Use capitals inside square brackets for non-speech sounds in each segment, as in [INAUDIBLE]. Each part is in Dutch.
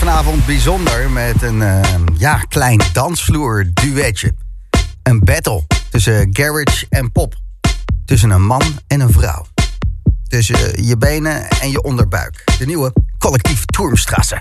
vanavond bijzonder met een eh, ja, klein dansvloer duetje. Een battle tussen garage en pop. Tussen een man en een vrouw. Tussen je benen en je onderbuik. De nieuwe collectief Turmstrasse.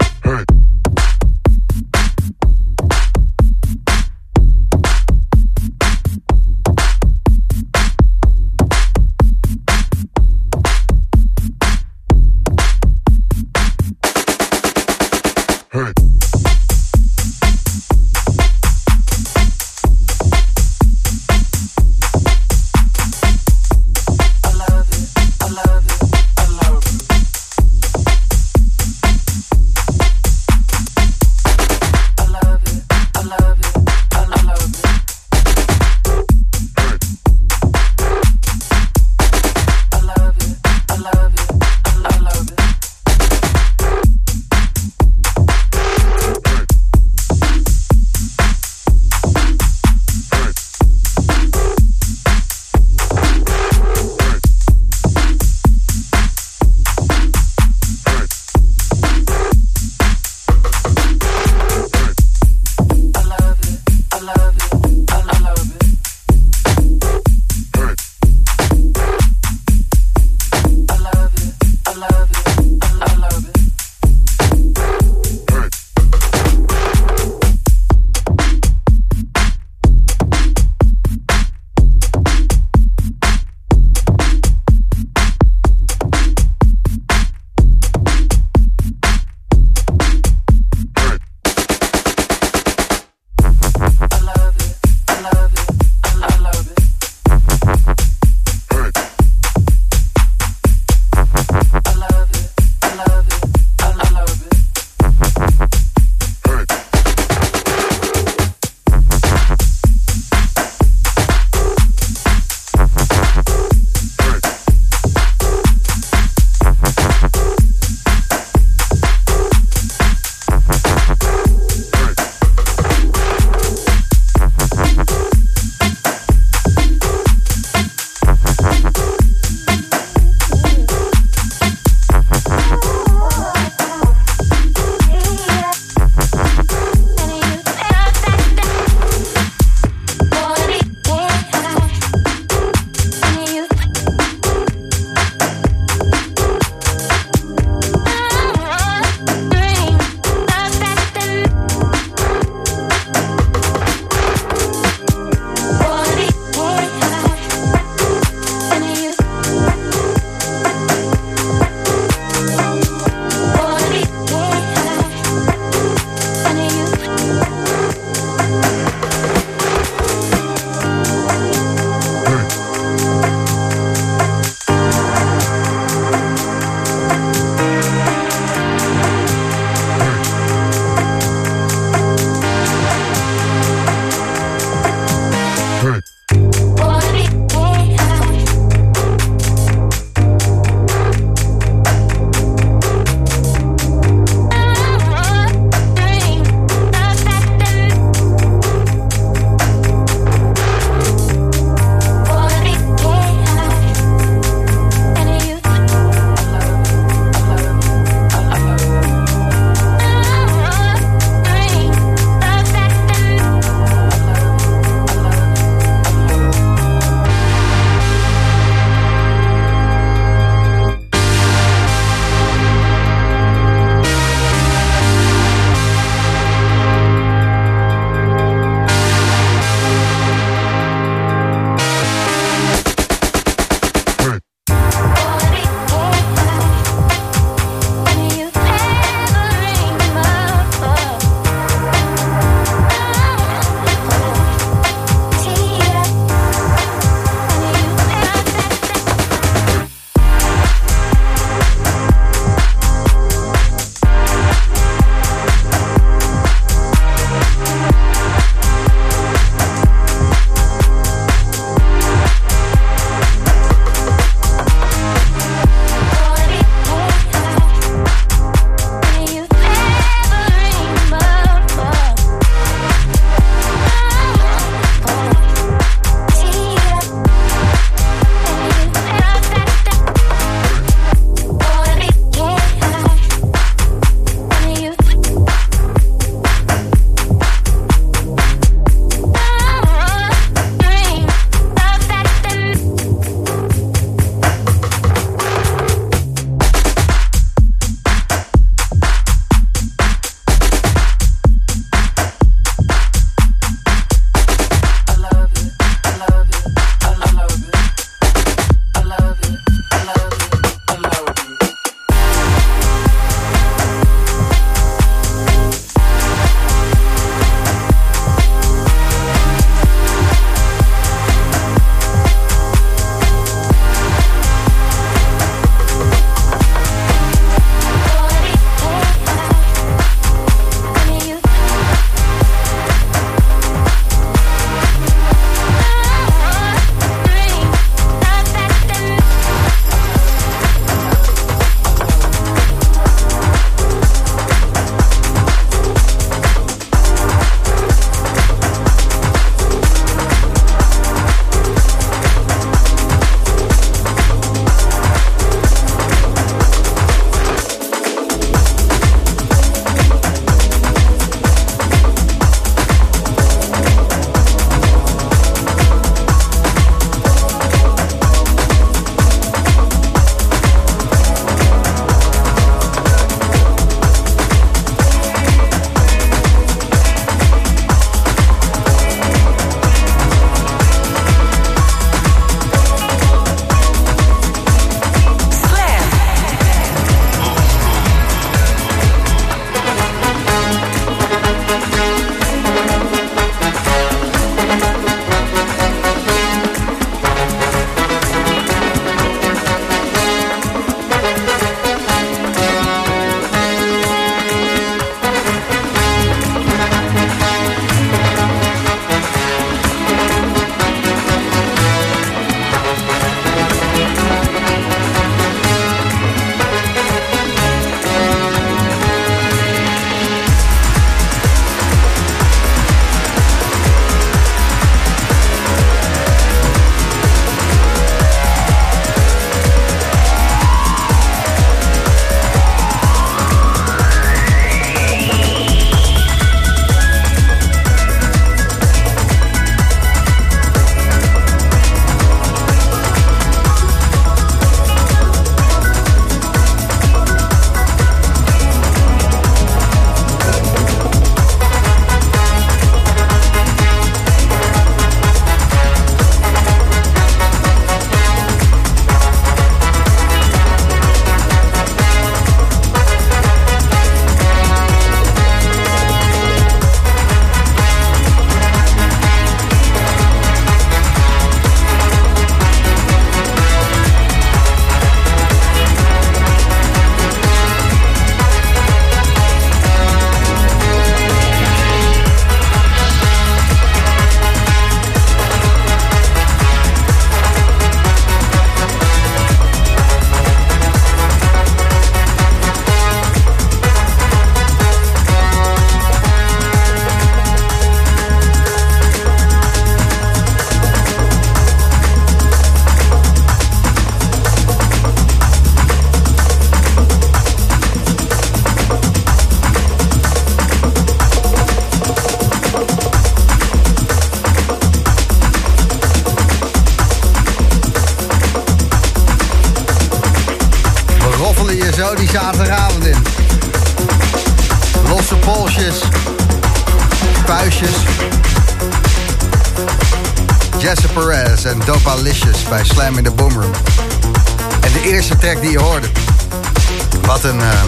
Wat een uh,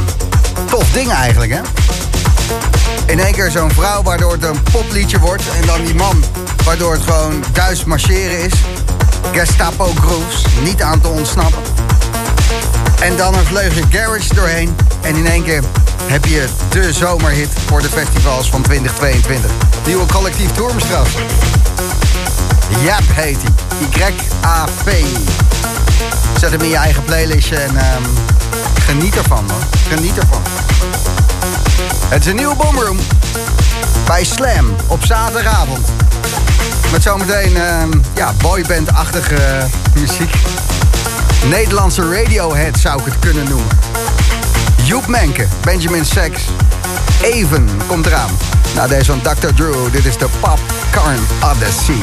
tof ding eigenlijk, hè? In één keer zo'n vrouw waardoor het een popliedje wordt. En dan die man waardoor het gewoon Duits marcheren is. Gestapo grooves, niet aan te ontsnappen. En dan een vleugje garage doorheen. En in één keer heb je de zomerhit voor de festivals van 2022. Nieuwe collectief Tourmstraf. Jap heet hij. Y-A-P. Zet hem in je eigen playlistje en um, geniet ervan, man. Geniet ervan. Het is een nieuwe Boomroom. Bij Slam op zaterdagavond. Met zometeen um, ja, boyband-achtige muziek. Nederlandse Radiohead zou ik het kunnen noemen. Joep Menke, Benjamin Sachs. Even komt eraan. Nou, deze van Dr. Drew. Dit is de Popcorn Odyssey.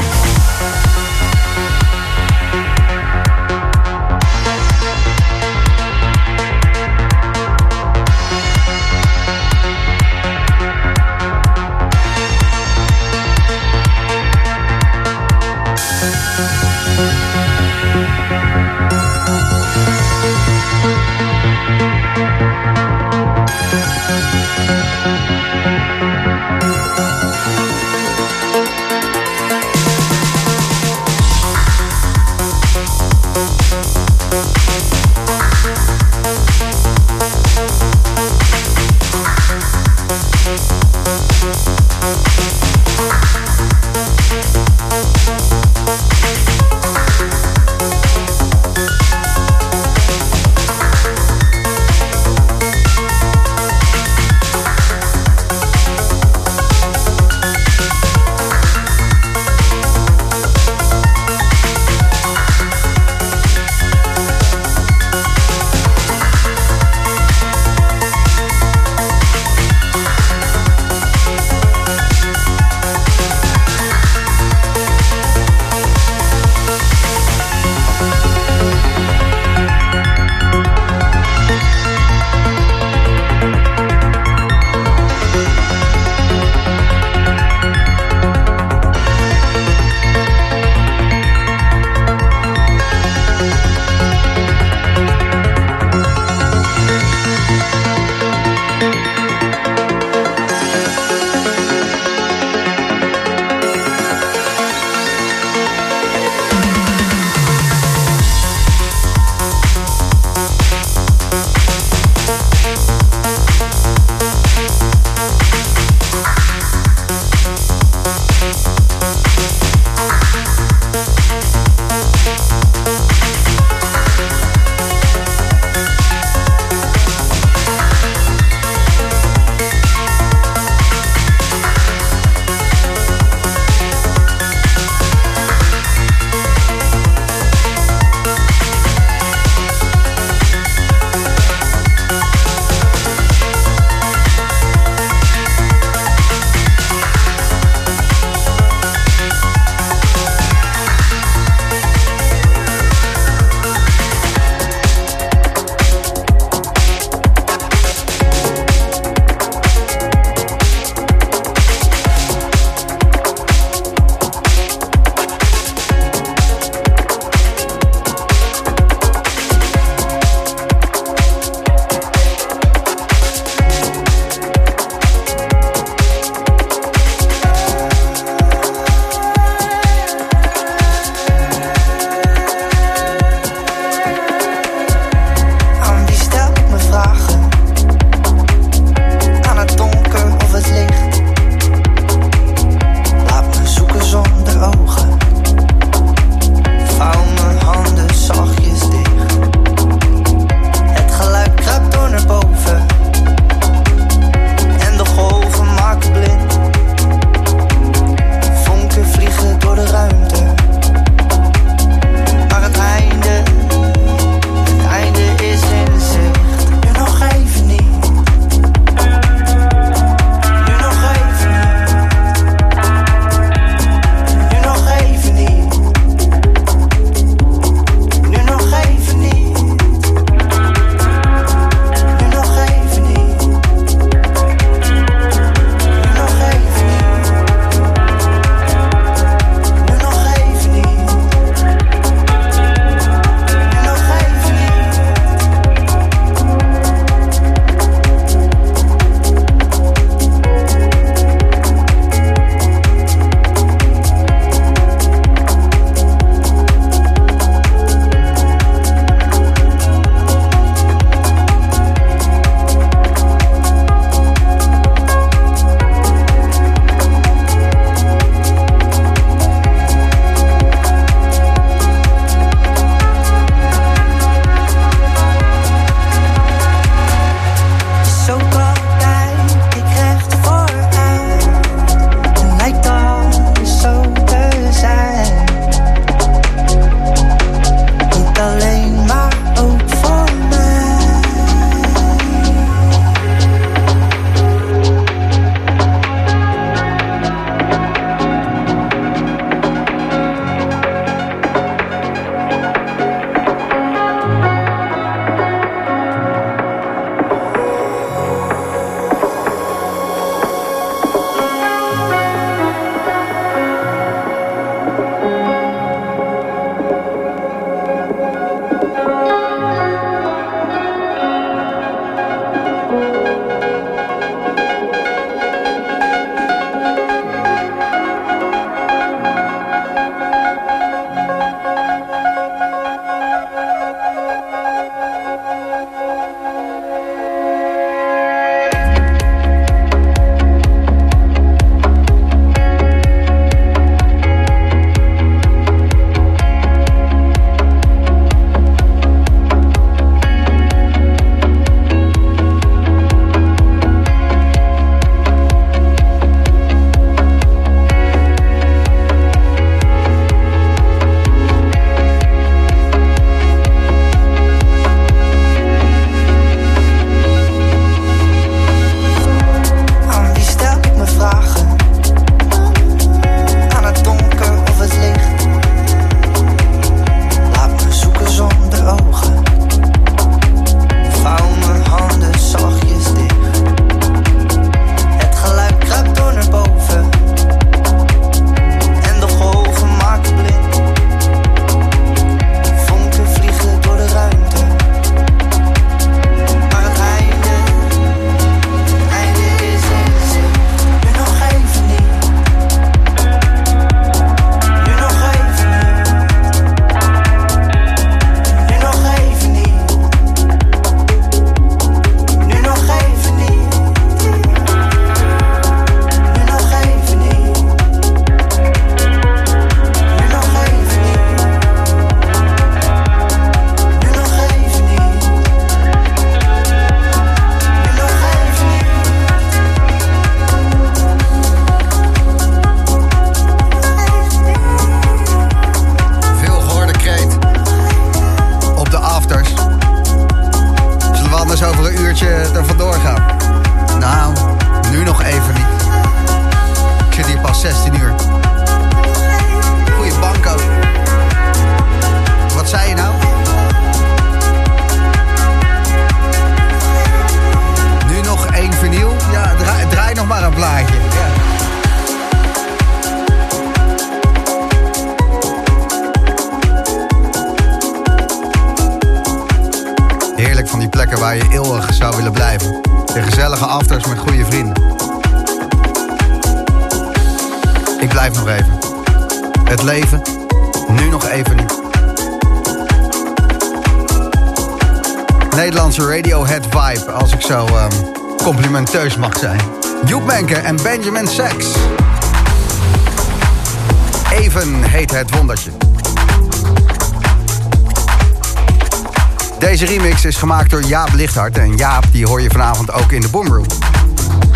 Lichthart. En Jaap die hoor je vanavond ook in de Boomroom.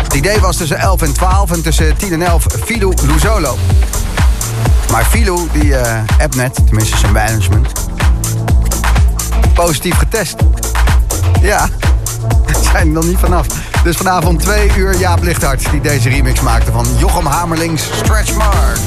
Het idee was tussen 11 en 12 en tussen 10 en 11 Filou Luzolo. Maar Filou die uh, net, tenminste zijn management, positief getest. Ja, [LAUGHS] zijn er nog niet vanaf. Dus vanavond twee uur Jaap Lichthart die deze remix maakte van Jochem Hamerlings Stretch Marks.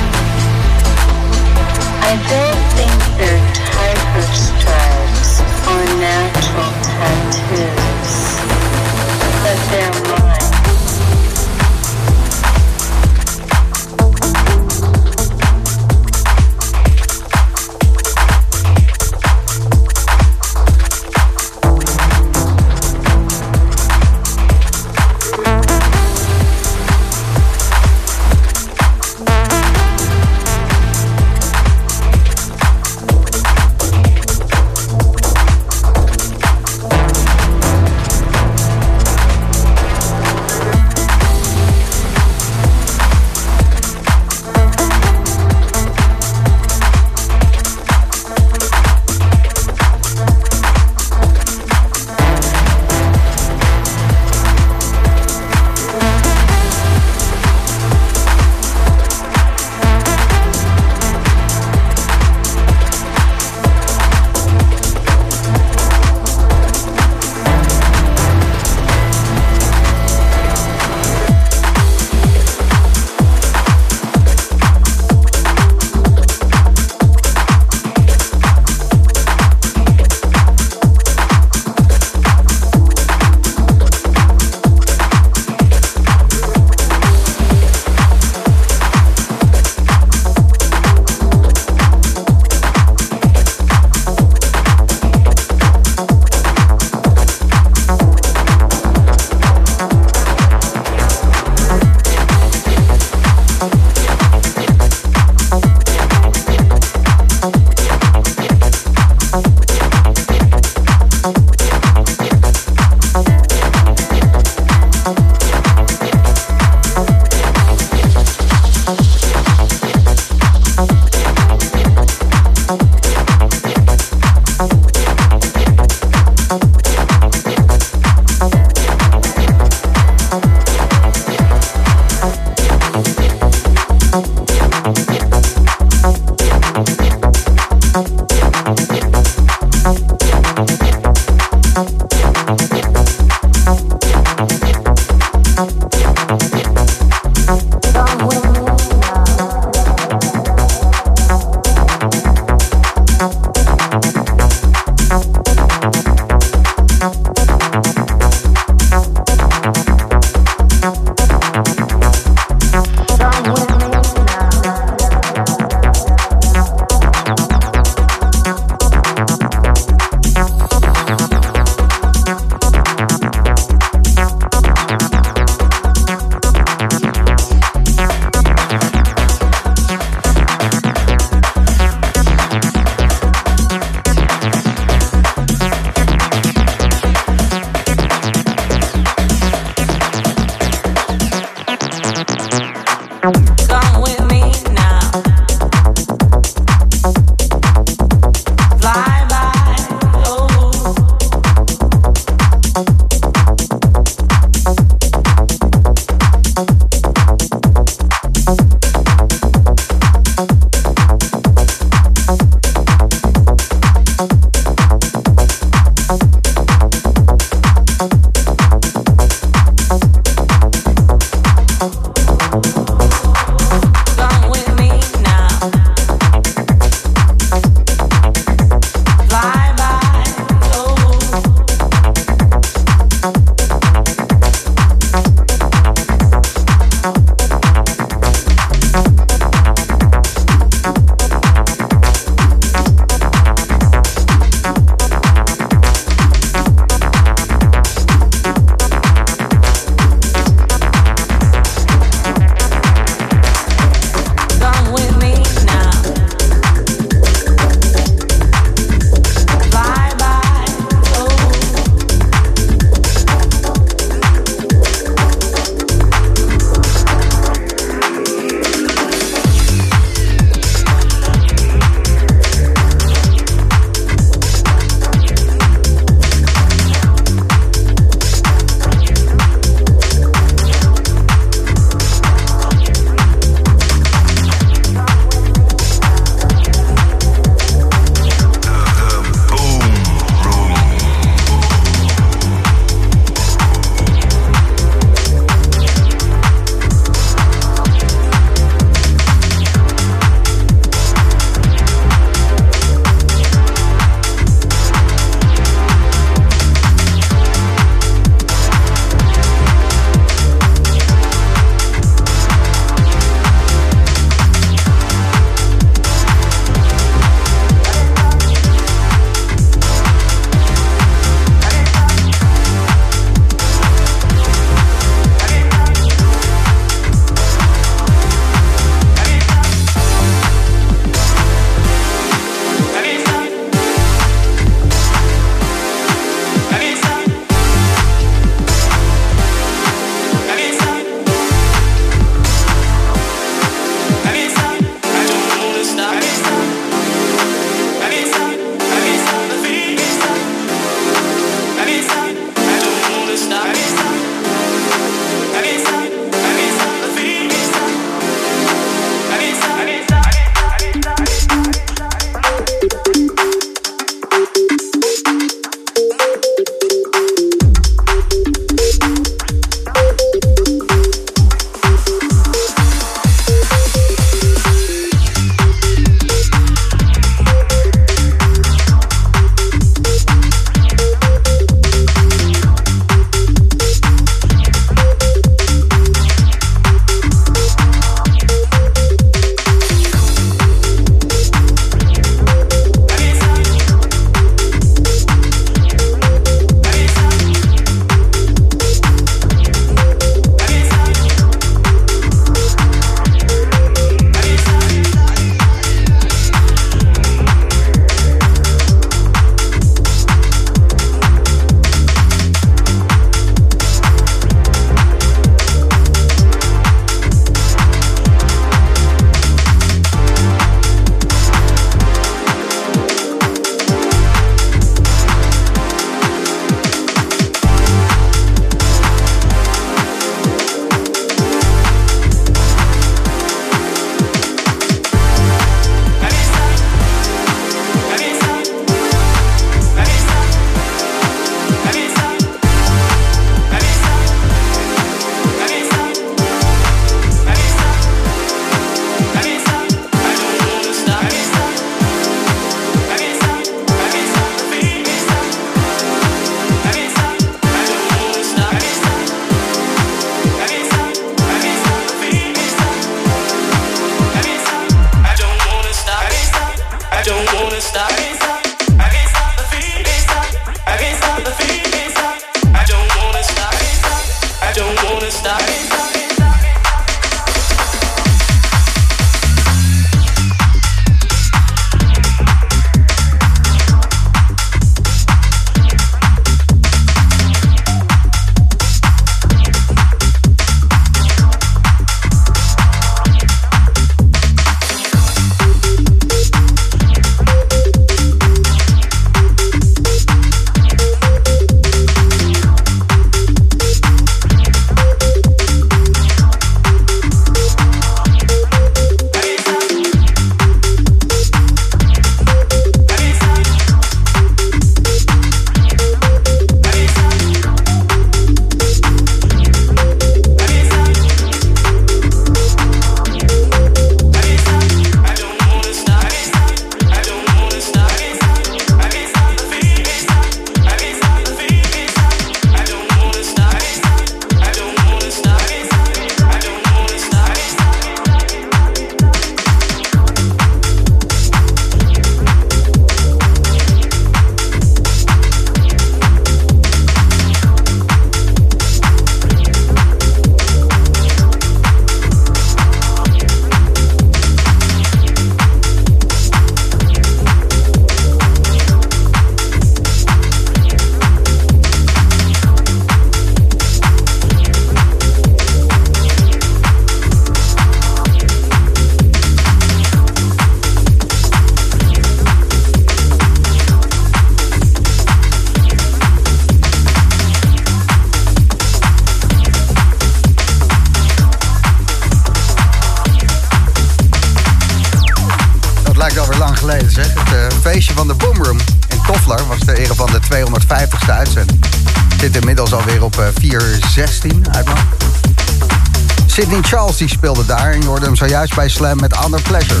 Sidney Charles die speelde daar en je hoorde hem zojuist bij Slam met Under Pleasure.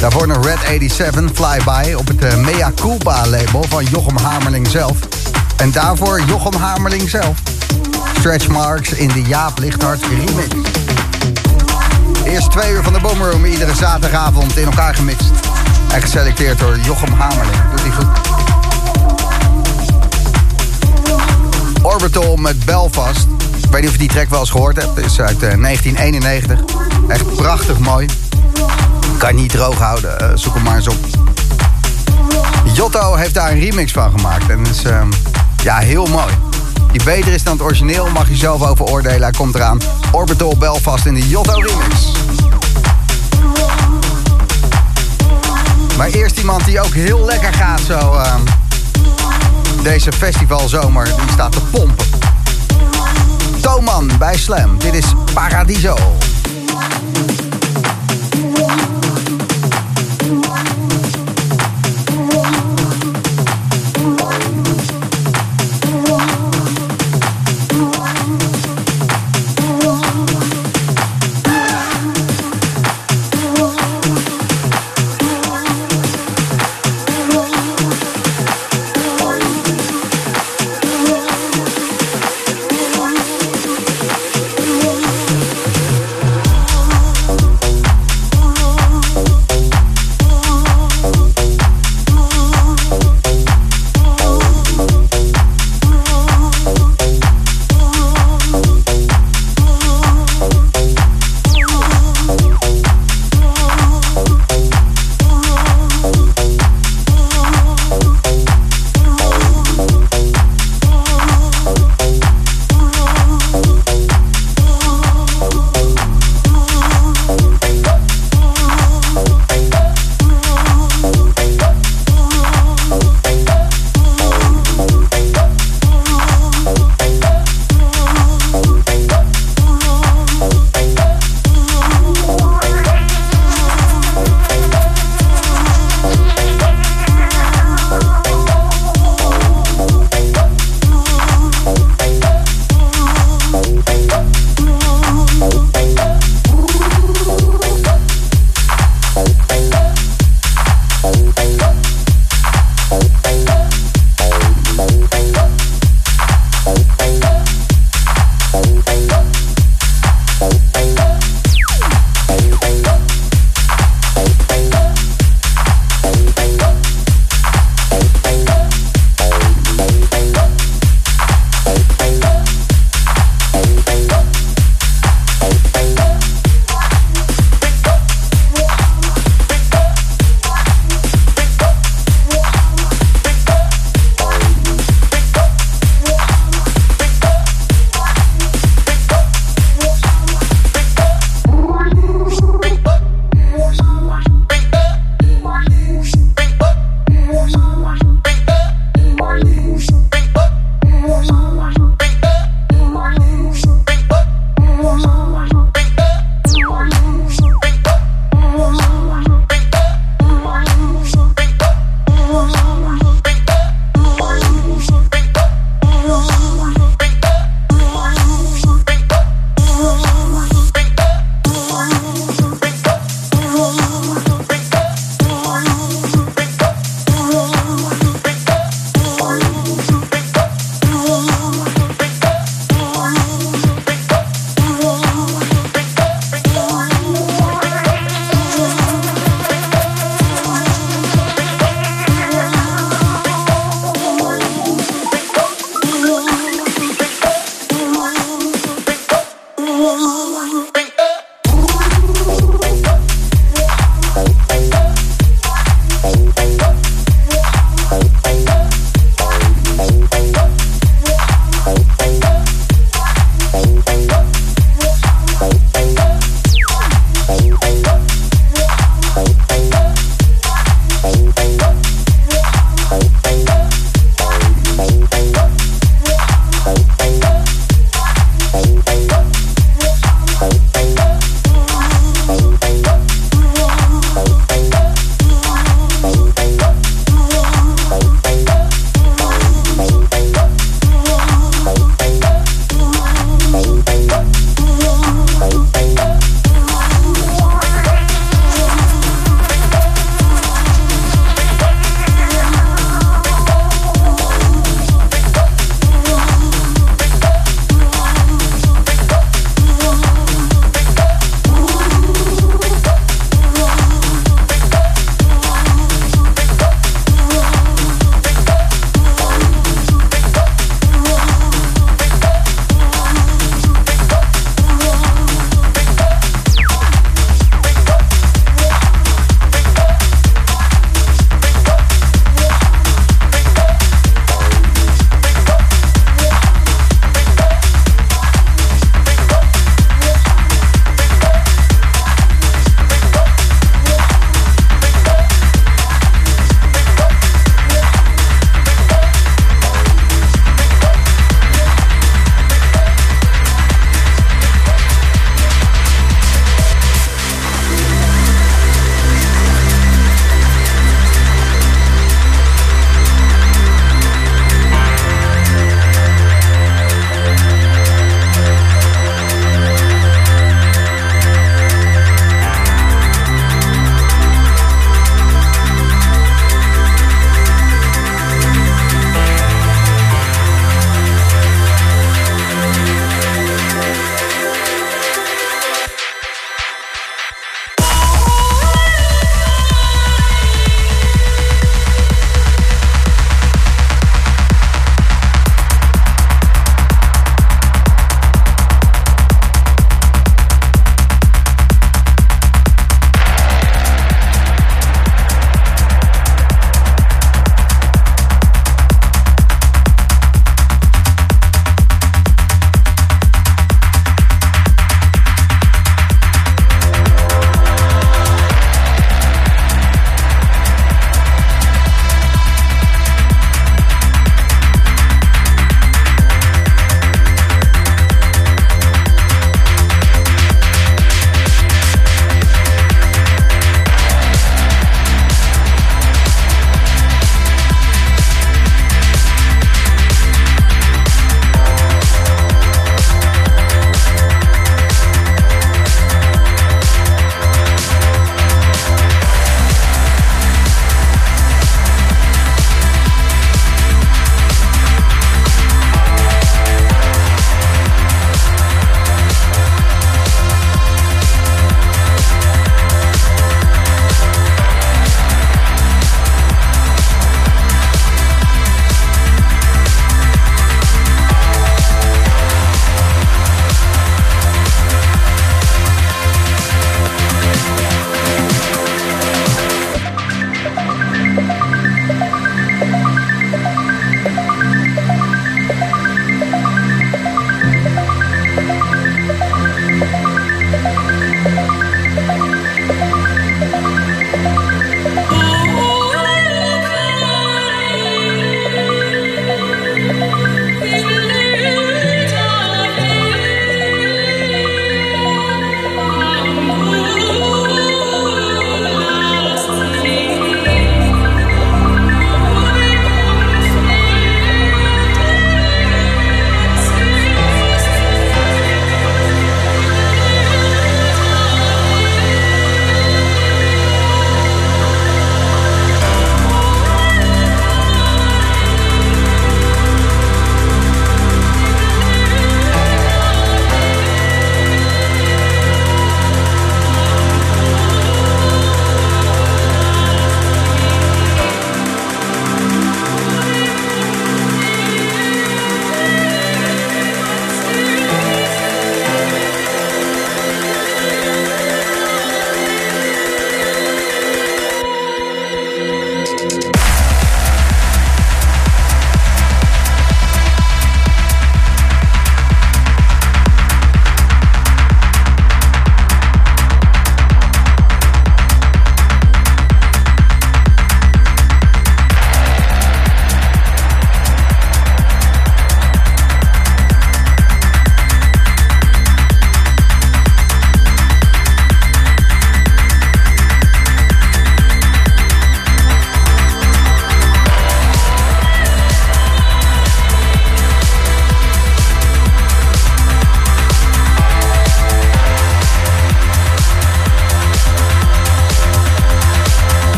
Daarvoor nog Red 87 Flyby op het Mea Culpa label van Jochem Hamerling zelf. En daarvoor Jochem Hamerling zelf. Stretch Marks in de Jaap Lichthart remix. Eerst twee uur van de Boomroom, iedere zaterdagavond in elkaar gemixt. En geselecteerd door Jochem Hamerling. Doet hij goed. Orbital met Belfast. Ik weet niet of je die track wel eens gehoord hebt. Het is uit 1991. Eh, Echt prachtig mooi. Kan niet droog houden. Uh, zoek hem maar eens op. Jotto heeft daar een remix van gemaakt. En is uh, ja, heel mooi. Die beter is dan het origineel, mag je zelf over oordelen. Hij komt eraan. Orbital Belfast in de Jotto remix. Maar eerst iemand die ook heel lekker gaat zo... Uh, deze festivalzomer, die staat te pompen. Toman bij Slam. Dit is Paradiso.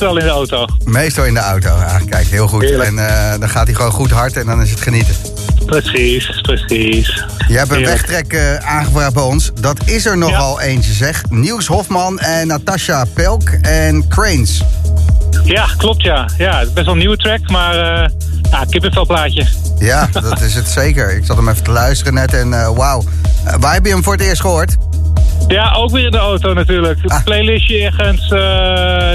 Meestal in de auto. Meestal in de auto. Ah, kijk, heel goed. Heerlijk. En eh, dan gaat hij gewoon goed hard en dan is het genieten. Precies, precies. Je hebt een Heerlijk. wegtrek eh, aangevraagd bij ons. Dat is er nogal eentje, zeg. Niels Hofman en Natasha Pelk en Cranes. Ja, klopt ja. Ja, best wel een nieuwe track, maar eh ja, kippenvelplaatje. Ja, [LAUGHS] dat is het zeker. Ik zat hem even te luisteren net en wauw. Waar heb je hem voor het eerst gehoord? Ja, ook weer in de auto natuurlijk. Ah. playlistje ergens, eh,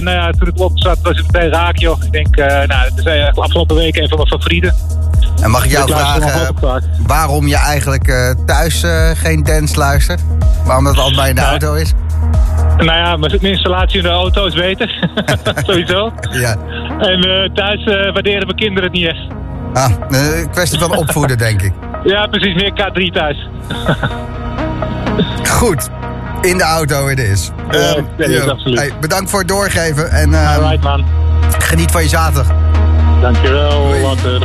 nou ja, toen ik op zat was het meteen raak joh. Ik denk, eh nou, het is eigenlijk afgelopen week een van mijn favorieten. En mag ik jou Ik vragen waarom je eigenlijk eh, thuis geen dance luistert? Waarom dat altijd bij in de auto is? Nou ja, mijn installatie in de auto is beter. [LAUGHS] Sowieso. Ja. En thuis waarderen mijn kinderen het niet echt. Ah, een kwestie van opvoeden, denk ik. Ja, precies, meer K3 thuis. [LAUGHS] Goed. In de auto het is. Ja, Ehm, is absoluut. hey, bedankt voor het doorgeven en ehm, Alright man. geniet van je zaterdag. Dankjewel, Doei. later.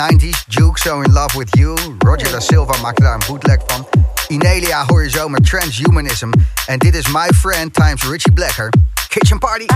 90s. Duke, So In Love With You. Roger Da Silva maakte daar een bootleg van. Inelia hoor je zo met Transhumanism. En dit is My Friend times Richie Blacker. Kitchen Party.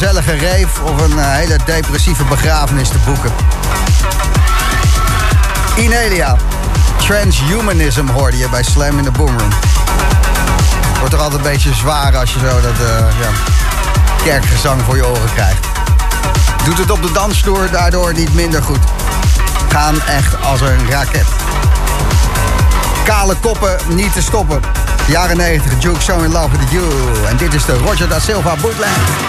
Gezellige rave of een eh, hele depressieve begrafenis te boeken. Inelia. Transhumanism hoorde je bij Slam in de Boomroom. Wordt toch altijd een beetje zwaar als je zo dat eh, ja, kerkgezang voor je oren krijgt. Doet het op de dansvloer daardoor niet minder goed. Gaan echt als een raket. Kale koppen niet te stoppen. Jaren 90, Duke So in Love with You. En dit is de Roger da Silva bootleg.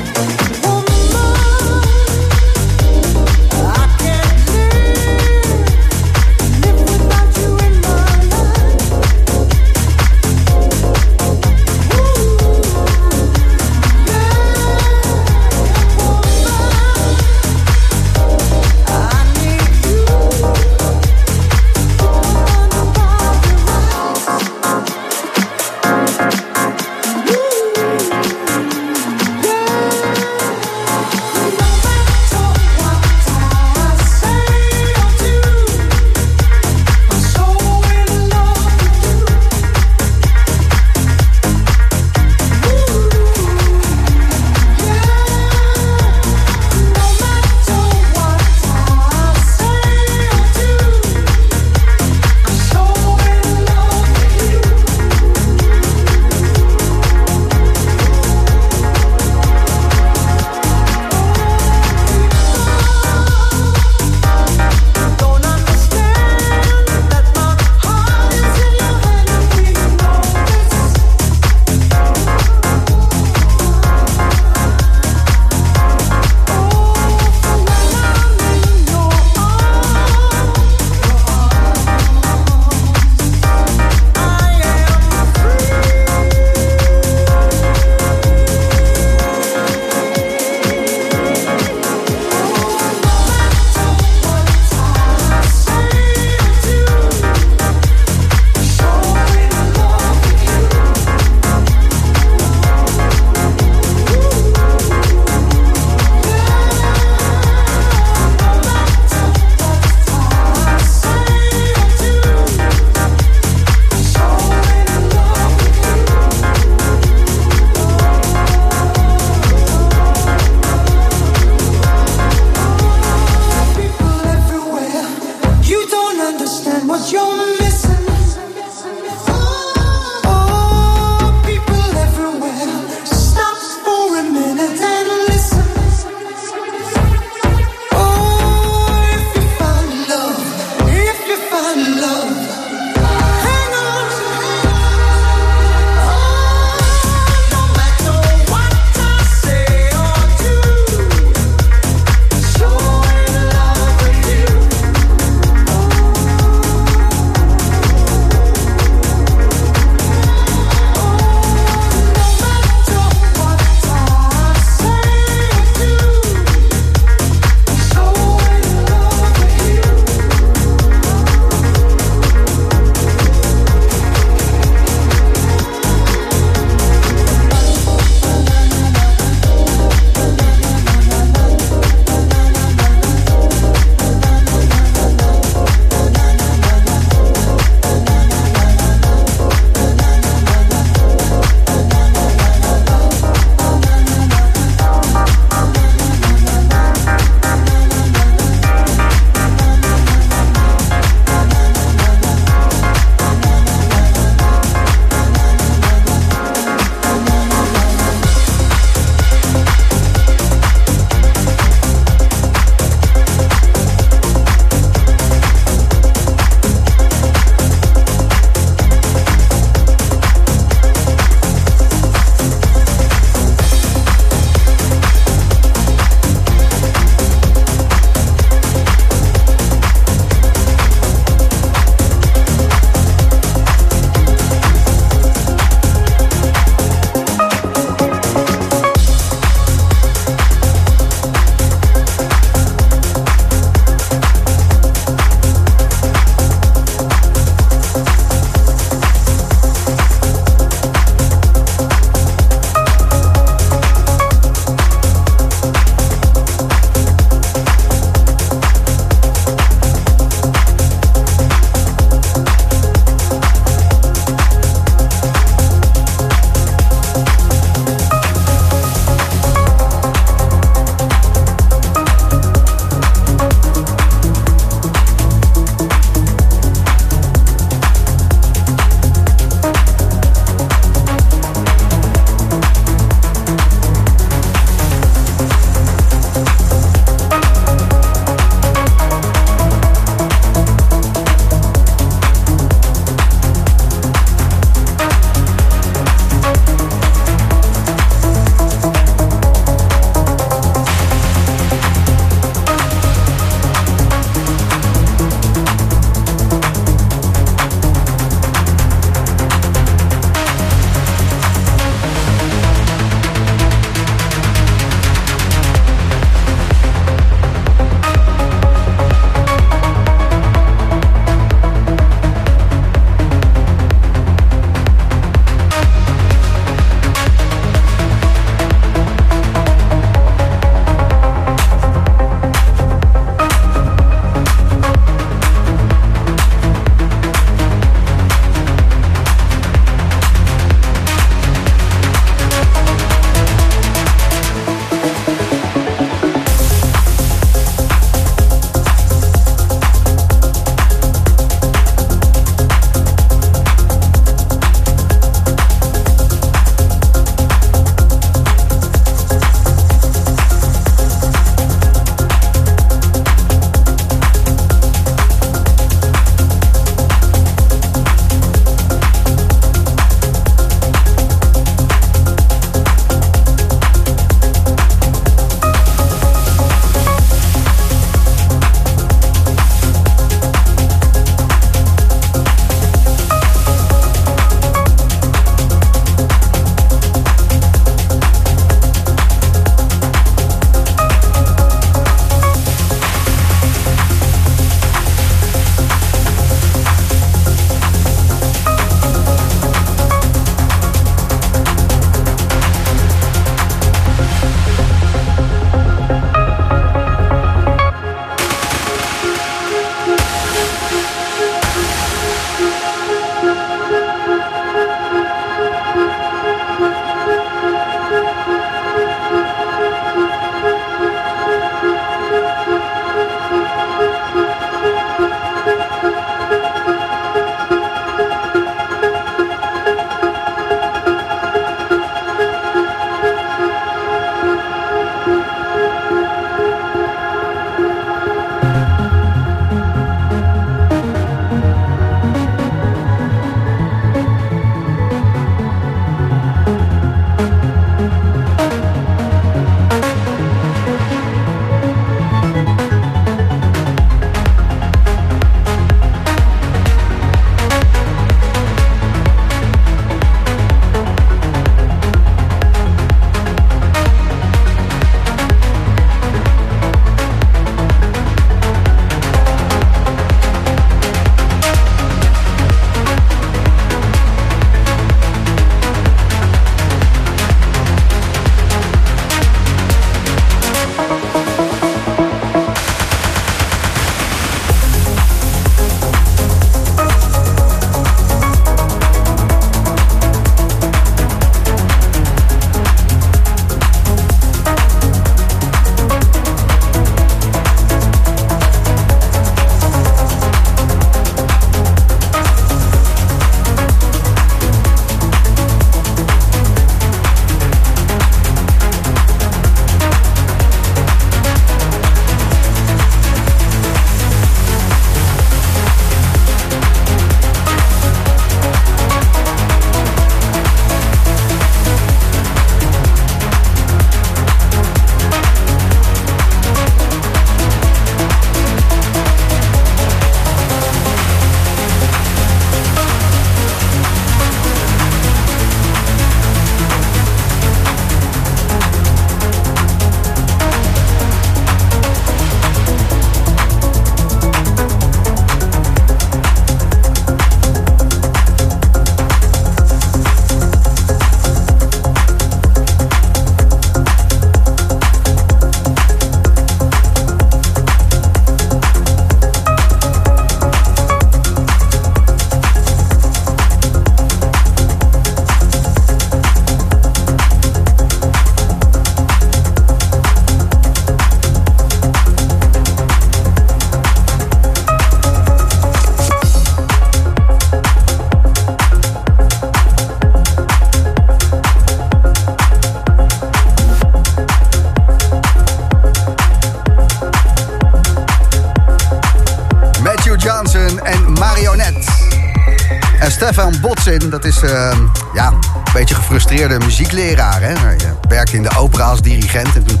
Dat is uh, ja, een beetje gefrustreerde muziekleraar. Hè? Hij uh, werkte in de opera als dirigent en toen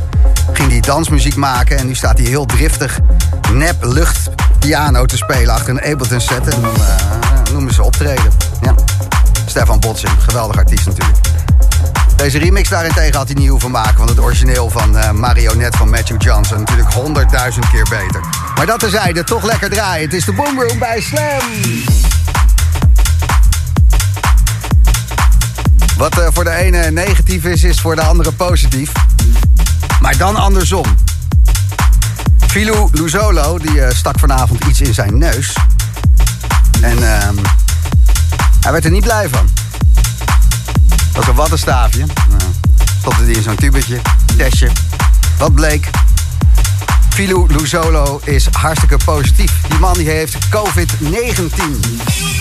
ging hij dansmuziek maken. En nu staat hij heel driftig nep luchtpiano te spelen achter een Ableton set. En dan uh, noemen ze optreden. Ja. Stefan Botsin, geweldig artiest natuurlijk. Deze remix daarentegen had hij niet hoeven maken. Want het origineel van uh, Marionette van Matthew Johnson natuurlijk honderdduizend keer beter. Maar dat terzijde, toch lekker draaien. Het is de Boomroom bij Slam. Wat uh, voor de ene negatief is, is voor de andere positief. Maar dan andersom. Filou Luzolo, die uh, stak vanavond iets in zijn neus. En uh, hij werd er niet blij van. Dat was een wattenstaafje. Nou, stopte die in zo'n tubetje, testje. Wat bleek? Filou Luzolo is hartstikke positief. Die man die heeft COVID-19.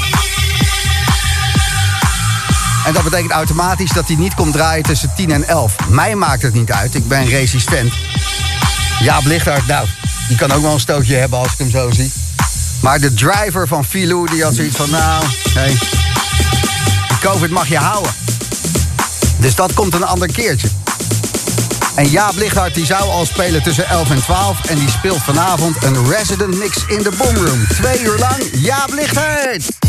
En dat betekent automatisch dat hij niet komt draaien tussen 10 en 11. Mij maakt het niet uit, ik ben resistent. Ja, Lichthart, nou, die kan ook wel een stootje hebben als ik hem zo zie. Maar de driver van Filou, die had zoiets van, nou, hey, COVID mag je houden. Dus dat komt een ander keertje. En Jaap Lichthart die zou al spelen tussen 11 en 12. En die speelt vanavond een resident mix in de Boomroom. Twee uur lang Jaap Lichthart.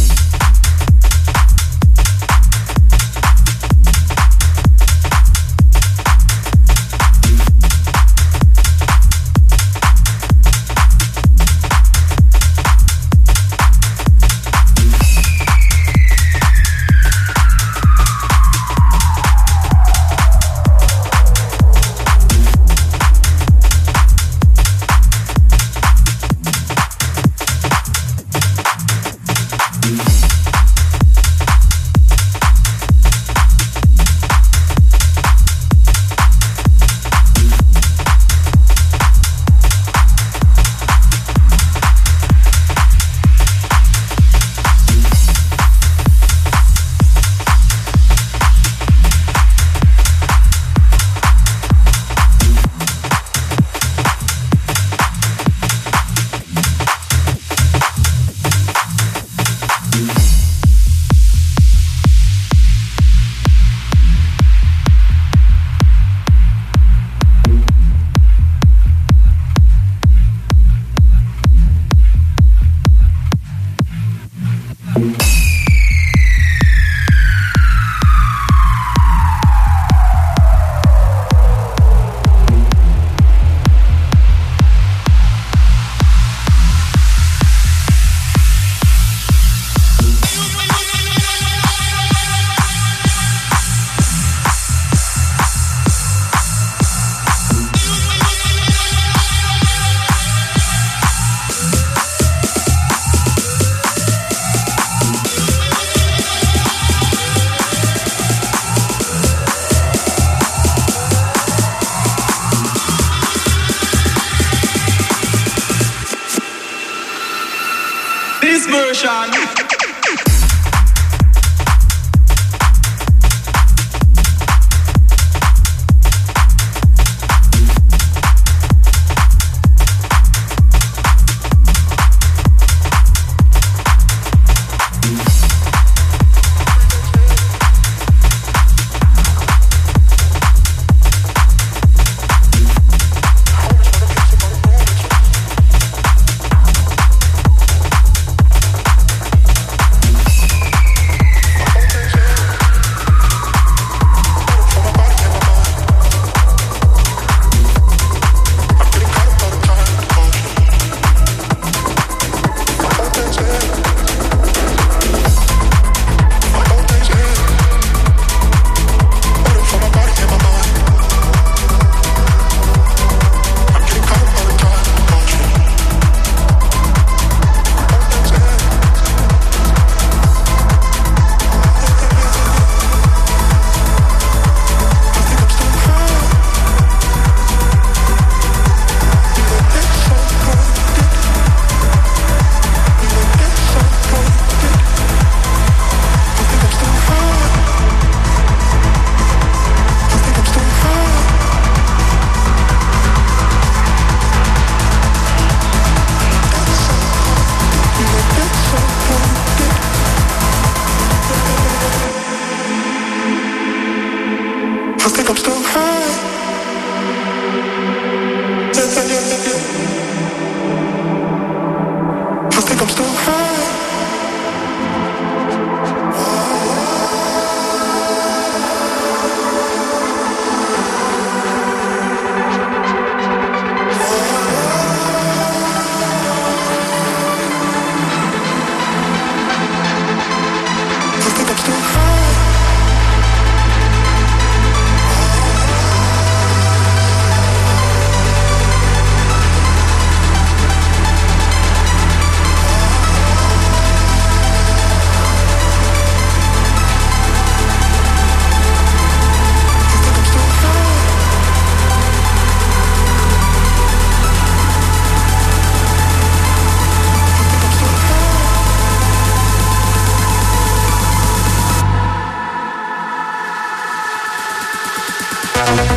Thank.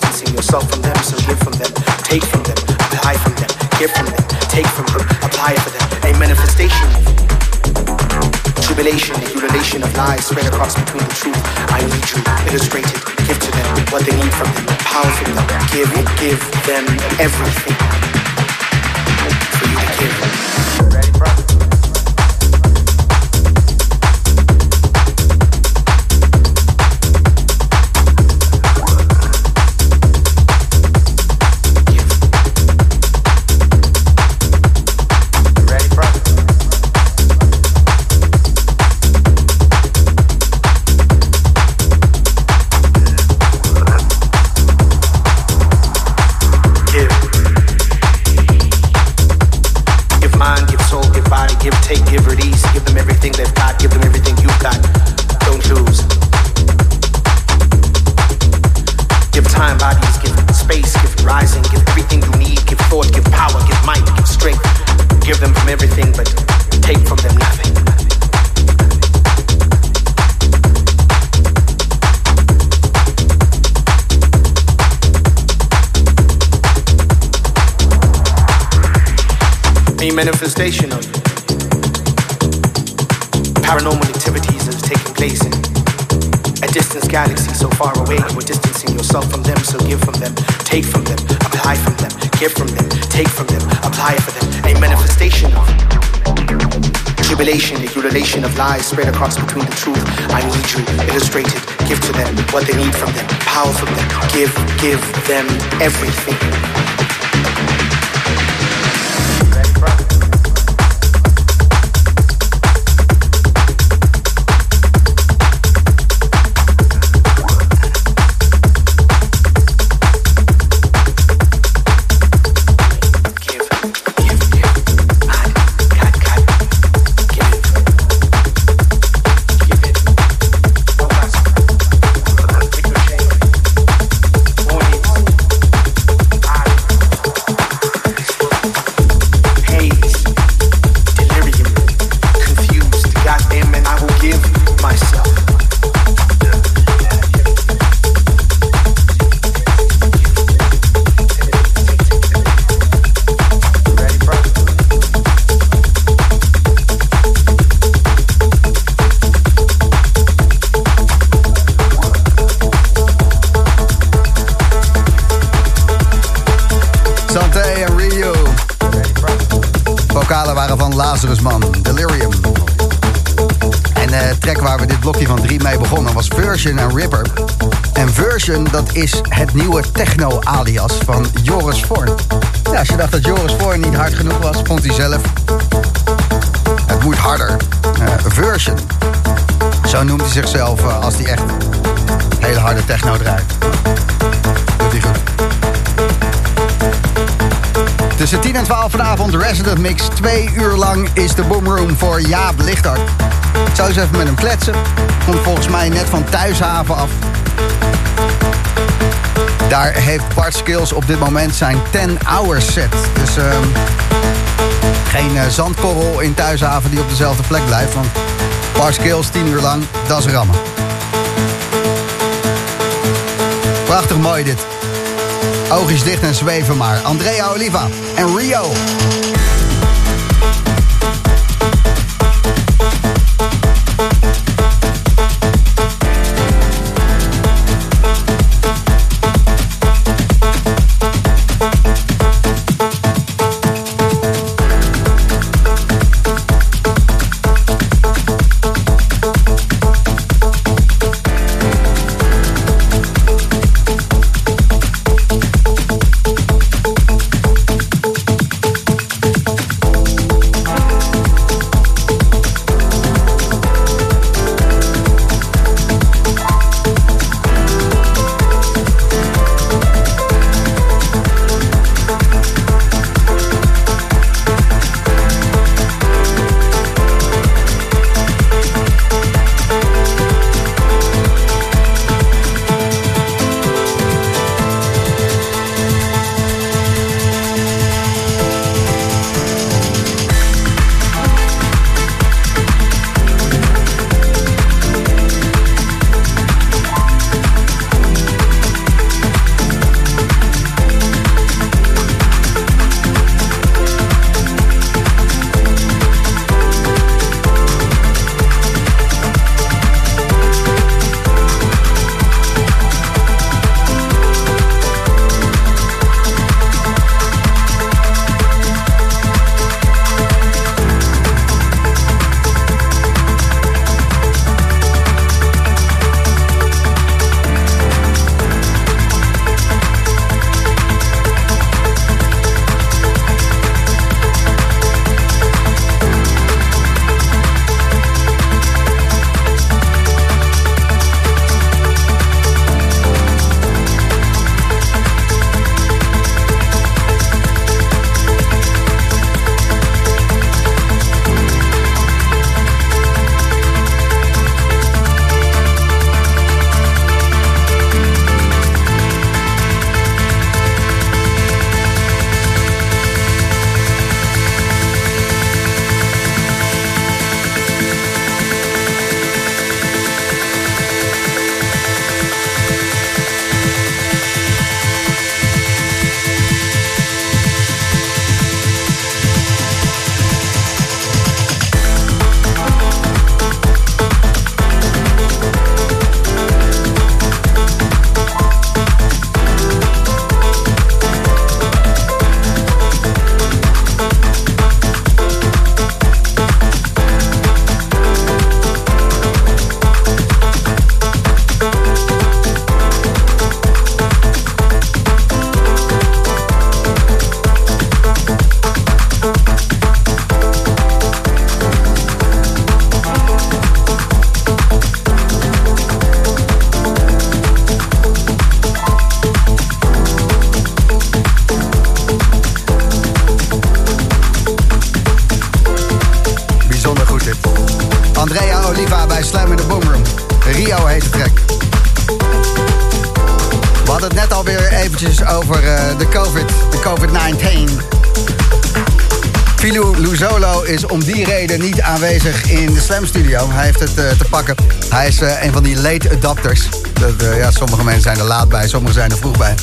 Distancing yourself from them, so give from them, take from them, apply from them, give from them, take from them, apply for them. A manifestation tribulation, a ululation of lies spread across between the truth. I need you, illustrated, give to them what they need from them, power from them, give, give them everything for you to give. Manifestation of paranormal activities that is taking place in a distance galaxy so far away. You were distancing yourself from them, so give from them, take from them, apply from them, give from them, take from them, apply for them. A manifestation of tribulation, a ululation of lies spread across between the truth. I need you, illustrated, give to them what they need from them, power from them, give, give them everything. Is het nieuwe techno-alias van Joris Voorn. Ja, als je dacht dat Joris Voorn niet hard genoeg was, vond hij zelf... Het moet harder. Eh, version. Zo noemt hij zichzelf eh, als hij echt hele harde techno draait. Doet. Tussen 10 en 12 vanavond Resident Mix. Twee uur lang is de Boomroom voor Jaap Lichthart. Ik zou eens even met hem kletsen. Komt volgens mij net van Thuishaven af. Daar heeft Bart Skills op dit moment zijn 10 hours set. Dus ehm, geen eh, zandkorrel in Thuishaven die op dezelfde plek blijft. Want Bart Skills 10 uur lang, dat is rammen. Prachtig mooi dit. Oogjes dicht en zweven maar. Andrea Oliva en Rio. Slam Studio. Hij heeft het eh, te pakken. Hij is eh, een van die late adapters. Eh, ja, sommige mensen zijn er laat bij, sommige zijn er vroeg bij.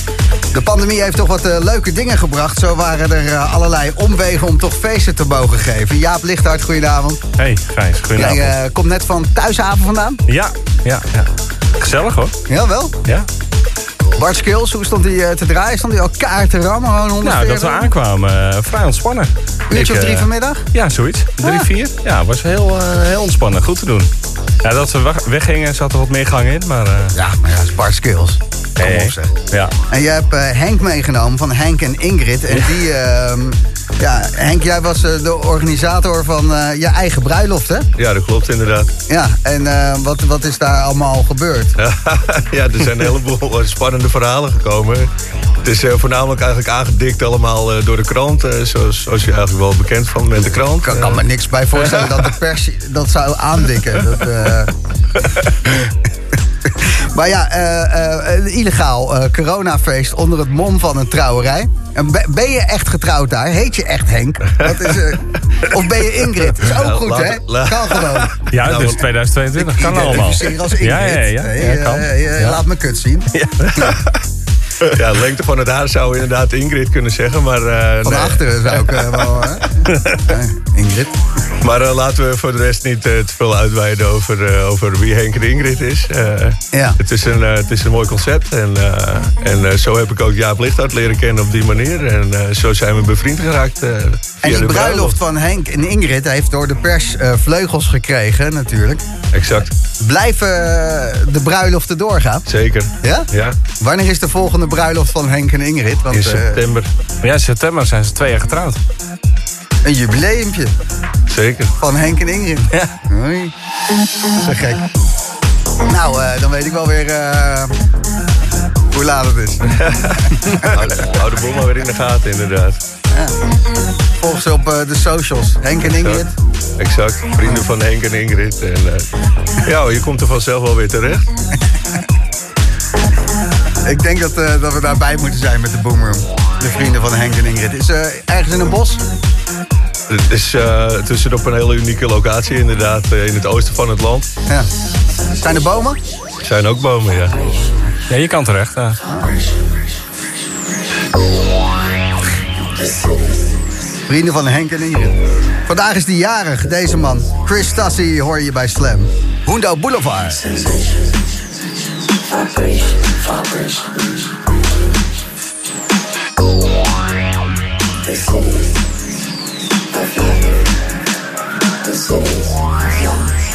De pandemie heeft toch wat leuke dingen gebracht. Zo waren er allerlei omwegen om toch feesten te mogen geven. Jaap Lichthart, goedenavond. Hey, Gijs, goedenavond. Jij komt net van thuishaven vandaan? Ja, ja, ja. Gezellig hoor. Jawel. Ja. Bart Skills, hoe stond hij te draaien? Stond hij al kaart te rammen? Gewoon 140? Nou, dat we aankwamen, vrij ontspannen. Uurtje Ik, of drie eh, vanmiddag? Ja, zoiets. Drie, Ah. vier. Ja, was heel, eh, heel ontspannen. Goed te doen. Ja, dat weg- weggingen zat er wat meer gang in, maar... eh, Ja, maar ja, Bart Skills. Kom hey, op zeg. Ja. En je hebt Henk meegenomen van Henk en Ingrid. En die, ehm, ja, Henk, jij was de organisator van je eigen bruiloft, hè? Ja, dat klopt inderdaad. Ja, en wat, wat is daar allemaal gebeurd? [LAUGHS] ja, er zijn een heleboel spannende verhalen gekomen. Het is eh, voornamelijk eigenlijk aangedikt allemaal eh, door de krant. eh, zoals, zoals je eigenlijk wel bekend van met de krant. Ik kan, kan me niks bij voorstellen dat de [LAUGHS] pers dat zou aandikken. Dat, eh. maar ja, eh, eh, een illegaal eh, coronafeest onder het mom van een trouwerij. En be- ben je echt getrouwd daar? Heet je echt Henk? Dat is, eh, of ben je Ingrid? Is ook Ja, goed, laat- hè? Kan gewoon. Ja, Nou, dus wat- 2022 kan allemaal. Identificeer als Ingrid. Ja, ja, ja. Nee, ja, kan. Ja. Laat me kut zien. [LAUGHS] [LAUGHS] Ja, [LAUGHS] de lengte van het haar zou inderdaad Ingrid kunnen zeggen. Maar, eh, Van nee. achteren zou ik eh, wel... [LAUGHS] Ingrid. Maar eh, laten we voor de rest niet eh, te veel uitweiden over, eh, over wie Henk en Ingrid is. Eh, Ja. het, is een, het is een mooi concept. En, eh, en eh, zo heb ik ook Jaap Lichthart leren kennen op die manier. En eh, zo zijn we bevriend geraakt. eh, via En die de bruiloft van Henk en Ingrid heeft door de pers eh, vleugels gekregen, natuurlijk. Exact, Blijven de bruiloften doorgaan? zeker. Ja? Ja, Wanneer is de volgende bruiloft van Henk en Ingrid? Want, in september. Ja, in september zijn ze twee jaar getrouwd. een jubileumpje Zeker. van Henk en Ingrid. Ja. Hoi. Zo gek. Nou, eh, dan weet ik wel weer eh, hoe laat het is. [LAUGHS] Hou de boel maar weer in de gaten, inderdaad. Volg ze op eh, de socials. Henk en Ingrid. Exact. Vrienden van Henk en Ingrid. En, eh, ja, je komt er vanzelf wel weer terecht. [LAUGHS] Ik denk dat, eh, dat we daarbij moeten zijn met de Boomroom. De vrienden van Henk en Ingrid. Is eh, ergens in een bos? Het is eh, uh, tussenop een hele unieke locatie inderdaad, eh, in het oosten van het land. Ja. Zijn er bomen? Zijn ook bomen, ja. Ja, je kan terecht. Ja. Vrienden van Henk en Ingrid. Vandaag is die jarig, deze man. Chris Tassi hoor je bij Slam. Hundo Boulevard. of life the souls.